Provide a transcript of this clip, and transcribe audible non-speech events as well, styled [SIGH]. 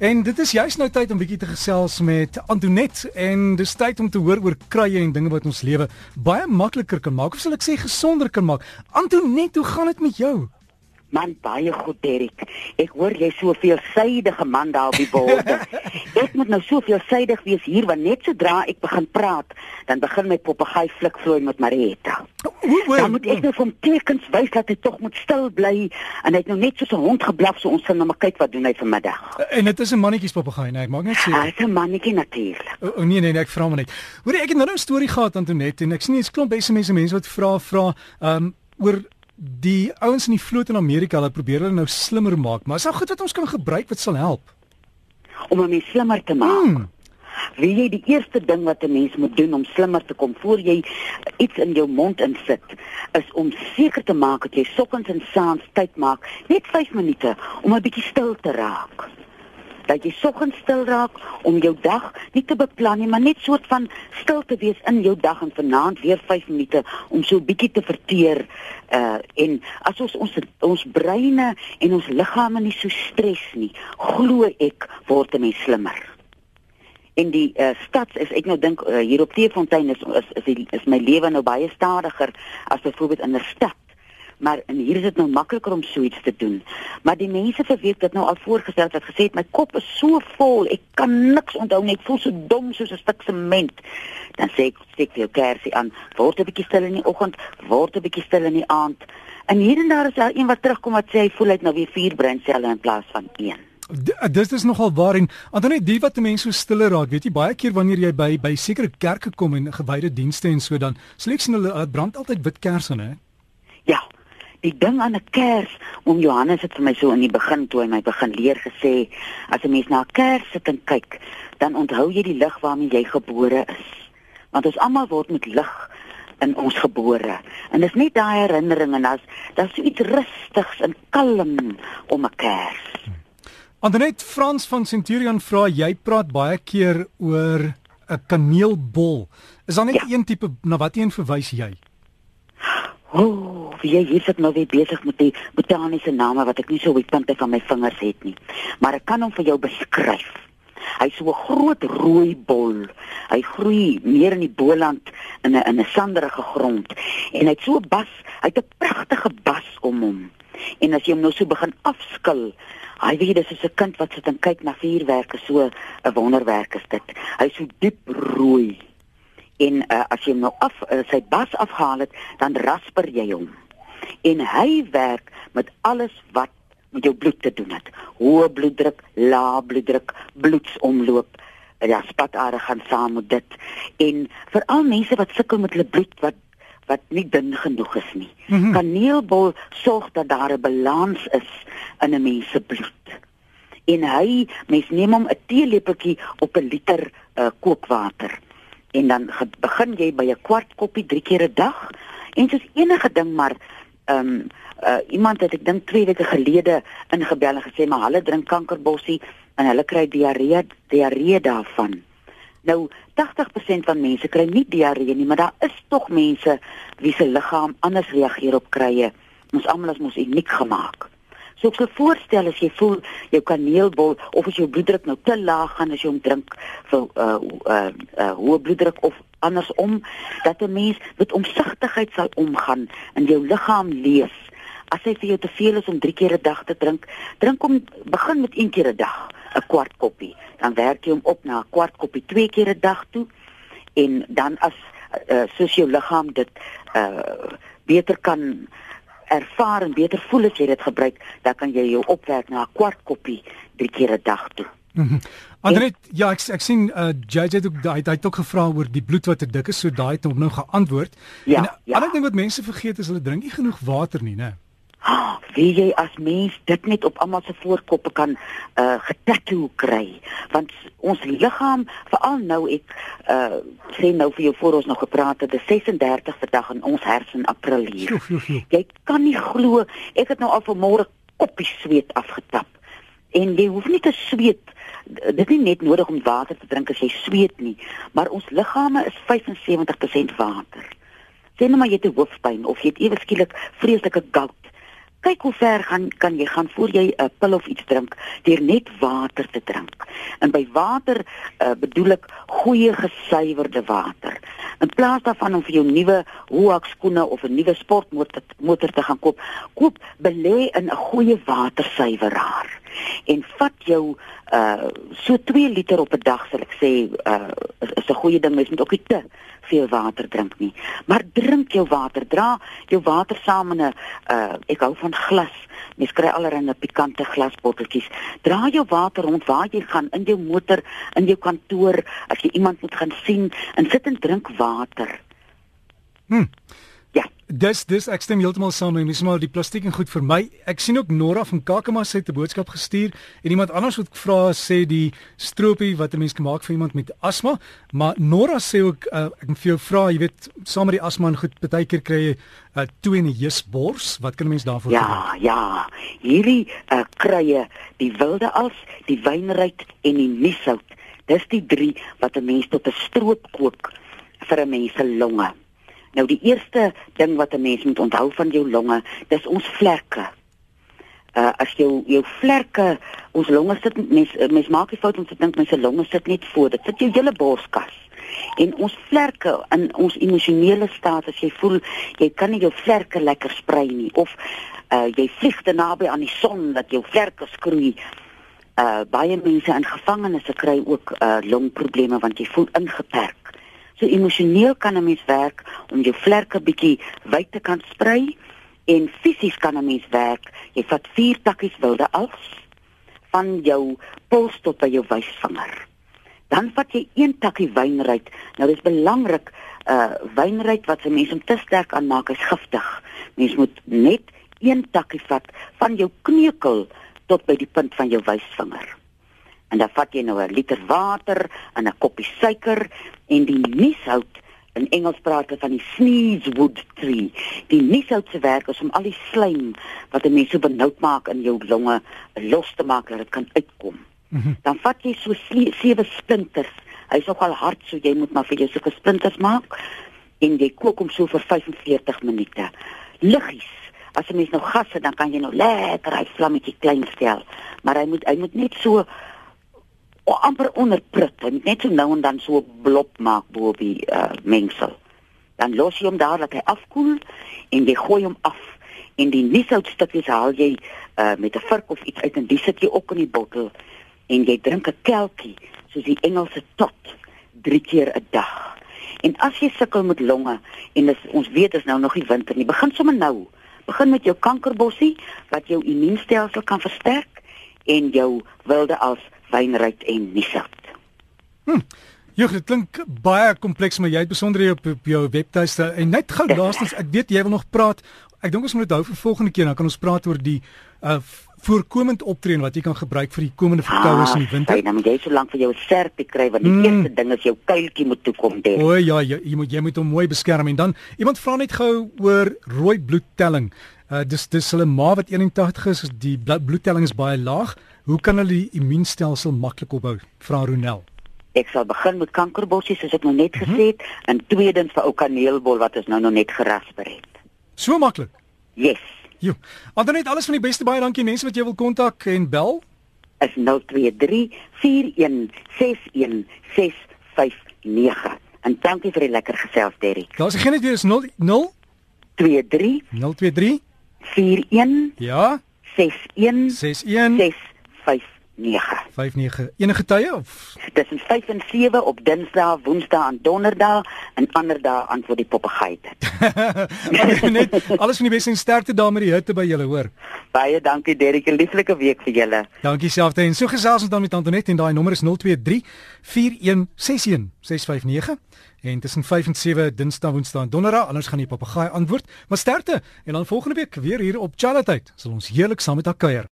En dit is juist nou tyd om bietjie te gesels met Antonet en dis tyd om te hoor oor krye en dinge wat ons lewe baie makliker kan maak of sal ek sê gesonder kan maak. Antonet, hoe gaan dit met jou? Man baie goed Derek. Ek hoor jy so veelsidige man daar op die borde. [LAUGHS] ek moet nou so veelsidig wees hier want net sodra ek begin praat, dan begin my papegaai flikvloei met Marietta. Dan moet ek nou van tekens wys dat hy tog moet stil bly en hy het nou net soos 'n hond geblaf so ons sal nou maar kyk wat doen hy vanmiddag. En dit is 'n mannetjies papegaai, nee, ek maak net sê. Hy is 'n mannetjie natuurlik. O oh, nee nee, nee ek vra maar net. Hoor ek het nou 'n storie gehad Antonet en ek sien jy's klomp SMS mense wat vra vra um oor die ouens in die vloot in Amerika, hulle probeer hulle nou slimmer maak, maar is daar goed wat ons kan gebruik wat sal help om hom slimmer te maak? Hmm. Wie jy die eerste ding wat 'n mens moet doen om slimmer te kom voor jy iets in jou mond insit, is om seker te maak dat jy soggens en saans tyd maak, net 5 minute om 'n bietjie stil te raak dat jy soggens stil raak om jou dag nie te beplan nie, maar net soort van stil te wees in jou dag en vanaand weer 5 minute om so 'n bietjie te verteer uh en as ons ons ons breine en ons liggame nie so stres nie, glo ek word 'n mens slimmer. En die uh stads is ek nou dink uh, hier op Teefontein is is is, die, is my lewe nou baie stadiger as byvoorbeeld in 'n stad maar en hier is dit nou makliker om so iets te doen. Maar die mense vir wie ek dit nou al voorgestel het, het gesê my kop is so vol, ek kan niks onthou nie, ek voel so dom soos 'n stuk sement. Dan sê ek steek jou kersie aan, word 'n bietjie stil in die oggend, word 'n bietjie stil in die aand. En hier en daar is daar een wat terugkom wat sê hy voel hy nou weer vier breinselle in plaas van een. Dit is nogal waar en Antonie, die wat mense so stiller raak, weet jy, baie keer wanneer jy by by sekere kerke kom en gewyde dienste en so dan, sê ek sien hulle brand altyd wit kersse, hè? Ja, die ding aan 'n kers om Johannes het vir my so in die begin toe hy my begin leer gesê as 'n mens na 'n kers sit en kyk dan onthou jy die lig waarmee jy gebore is. Want ons almal word met lig in ons gebore. En dis net daai herinnering en as daar's so iets rustigs en kalm om 'n kers. Antoinette Frans van Centurion vra jy praat baie keer oor 'n kaneelbol. Is daar net ja. een tipe na wat een verwys jy? Ooh, wie jy sit nou weer besig met die botaniese name wat ek nie so op die punte van my vingers het nie. Maar ek kan hom vir jou beskryf. Hy's so 'n groot rooi bol. Hy groei meer in die Boland in 'n in 'n sanderige grond en hy't so bas, hy't 'n pragtige bas om hom. En as jy hom nou so begin afskil, hy weet dis soos 'n kind wat sit en kyk na vuurwerke, so 'n wonderwerk is dit. Hy's so diep rooi en uh, as jy hom nou af uh, sy bas afhaal het, dan rasper jy hom. En hy werk met alles wat met jou bloed te doen het. Hoë bloeddruk, lae bloeddruk, bloedsomloop, ja, spatare gaan saam met dit. En veral mense wat sukkel met hulle bloed wat wat nie dun genoeg is nie. Mm -hmm. Kaneelbol sorg dat daar 'n balans is in 'n mens se bloed. En hy mens neem hom 'n teelepeltjie op 'n liter uh, kookwater en dan begin jy by 'n kwart koppie drie keer 'n dag en soos enige ding maar ehm um, uh, iemand het ek dink 2 weke gelede ingebel en gesê maar hulle drink kankerbossie en hulle kry diarree diarree daarvan. Nou 80% van mense kry nie diarree nie, maar daar is tog mense wie se liggaam anders reageer op krye. Ons almal is mos uniek gemaak. So ek sou voorstel as jy voel jou kaneelbol of as jou bloeddruk nou te laag gaan as jy hom drink vir uh uh, uh hoë bloeddruk of andersom dat 'n mens met omsigtigheid sal omgaan in jou liggaam lees. As hy vir jou te veel is om 3 keer 'n dag te drink, drink hom begin met 1 keer 'n dag, 'n kwart koppie. Dan werk jy hom op na 'n kwart koppie 2 keer 'n dag toe en dan as uh, soos jou liggaam dit uh beter kan ervaar en beter voel as jy dit gebruik, dan kan jy jou opwerk na 'n kwart koppie drie keer 'n dag toe. Mm -hmm. Andret, ja, ek ek sien uh JJ het ook hy het ook gevra oor die bloed wat te dik is, so daai het hom nou geantwoord. Ja, en 'n ja. ander ding wat mense vergeet is hulle drink nie genoeg water nie, né? wie jy as mens dit net op almal se voorkoppe kan uh getattoo kry want ons liggaam veral nou ek uh sê nou vir jou voor ons nog gepraat het die 36 vandag in ons hersen april hier jy kan nie glo ek het nou al vanmôre koppies sweet afgetap en jy hoef nie te sweet dit is nie net nodig om water te drink as jy sweet nie maar ons liggame is 75% water sien nou maar jy het hoofpyn of jy het ewe skielik vreeslike gout kyk hoe ver gaan kan jy gaan voor jy 'n pil of iets drink deur net water te drink. En by water uh, bedoel ek goeie gesuiwerde water. In plaas daarvan om vir jou nuwe hoek skoene of 'n nuwe sportmotor motor te gaan koop, koop belê in 'n goeie watersuiweraar en vat jou uh so 2 liter op 'n dag sal ek sê uh is 'n goeie ding. Mens moet ook nie te veel water drink nie. Maar drink jou water. Dra jou water saam in 'n uh ek hou van glas. Mens kry allerlei 'n pikante glasbotteltjies. Dra jou water rond waar jy gaan in jou motor in jou kantoor as jy iemand moet gaan sien en sit en drink water. Hm Dis dis ek stem heeltemal saam met mens maar die plastiek en goed vir my. Ek sien ook Nora van Kakema sê 'n boodskap gestuur en iemand anders wat vra sê die stroopie wat 'n mens kan maak vir iemand met asma, maar Nora sê ook uh, ek moet vir jou vra, jy weet, saam met die asma en goed, baie keer kry jy 'n uh, toe in die heusbors. Wat kan 'n mens daarvoor doen? Ja, gebruik? ja. Hierdie uh, krye, die wilde als, die wynryk en die nieshout. Dis die drie wat 'n mens tot 'n stroop kook vir 'n mens se longe. Nou die eerste ding wat 'n mens moet onthou van jou longe, dis ons vlerke. Uh as jou jou vlerke, ons longe sit mens mens maak die fout om te dink mense longe sit net voor, dit sit jou hele borskas. En ons vlerke in ons emosionele staat as jy voel jy kan nie jou vlerke lekker sprei nie of uh jy vlieg te naby aan die son dat jou vlerke skroei. Uh baie mense in gevangenisse kry ook uh longprobleme want jy voel ingeperk. So emosioneel kan 'n mens werk om jou vlerke bietjie wyd te kan sprei en fisies kan 'n mens werk. Jy vat vier takkies wilde als van jou pols tot by jou wysvinger. Dan vat jy een takkie wynryk. Nou dis belangrik, uh wynryk wat 'n mens om te sterk aanmaak is giftig. Mens moet net een takkie vat van jou kneukel tot by die punt van jou wysvinger en dan vat jy nou 'n liter water en 'n koppie suiker en die nieshout in Engels praat hulle van die sneezewood tree. Die nieshout se werk is om al die slijm wat 'n mens so benoud maak in jou longe los te maak dat dit kan uitkom. Mm -hmm. Dan vat jy so sewe splinters. Hy's nogal hard so jy moet maar vir jou sulke splinters maak en jy kook hom so vir 45 minute. Liggies As jy mens nou gas het, dan kan jy nou lekker hy vlammetjie klein stel. Maar hy moet hy moet net so o amper onder prut en net so nou en dan so 'n blop maak bo op die uh, mengsel. Dan los jy hom daar dat hy afkoel en jy gooi hom af en die nieshoutstukkies haal jy uh, met 'n vurk of iets uit en die sit jy ook in die bottel en jy drink 'n kelkie soos die Engelse tot 3 keer 'n dag. En as jy sukkel met longe en dis, ons weet dis nou nog nie winter nie, begin sommer nou. Begin met jou kankerbossie wat jou immuunstelsel kan versterk en jou wilde als wynryk en nieshout. Hm. Jy dit klink baie kompleks maar jy het besonderhede op, op jou webtuiste en net gou laastens ek weet jy wil nog praat. Ek dink ons moet dit hou vir volgende keer dan kan ons praat oor die uh voorkomend optree wat jy kan gebruik vir die komende verkoues ah, in die winter. Ja, dan moet jy so lank vir jou serpie kry want die mm. eerste ding is jou kuiltjie moet toe kom dit. O ja, jy, jy moet jy moet hom mooi beskerm en dan iemand vra net gou oor rooi bloedtelling. Uh dis dis hulle ma wat 81 is, die bloedtelling is baie laag. Hoe kan hulle die immuunstelsel maklik opbou? Vra Ronel. Ek sal begin met kankerbossies soos ek nou net mm -hmm. gesê het en tweedens vir ou kaneelbol wat ons nou nog net gerasper het. So maklik. Yes. Jo. Andernet alles van die beste baie dankie mense wat jy wil kontak en bel. Is 023 4161659. En dankie vir die lekker gesels Derrick. Daar's geen net weer is 0 0 23 023 41 Ja 61 61 59 59 enige tye of tussen 5 en 7 op Dinsdae, Woensdae en Donderdae en ander dae antwoord die poppegaai net [LAUGHS] alles van die beste en sterkte daar met die hitte by julle hoor. Baie dankie Derrick, 'n lieflike week vir julle. Dankie selfde en so gesels ons dan met Antoinette en daai nommer is 023 416 659 en tussen 5 en 7 Dinsdae, Woensdae en Donderdae anders gaan die papegaai antwoord. Maar sterkte en dan volgende week weer hier op Charlotte. Sal ons heerlik saam met haar kuier.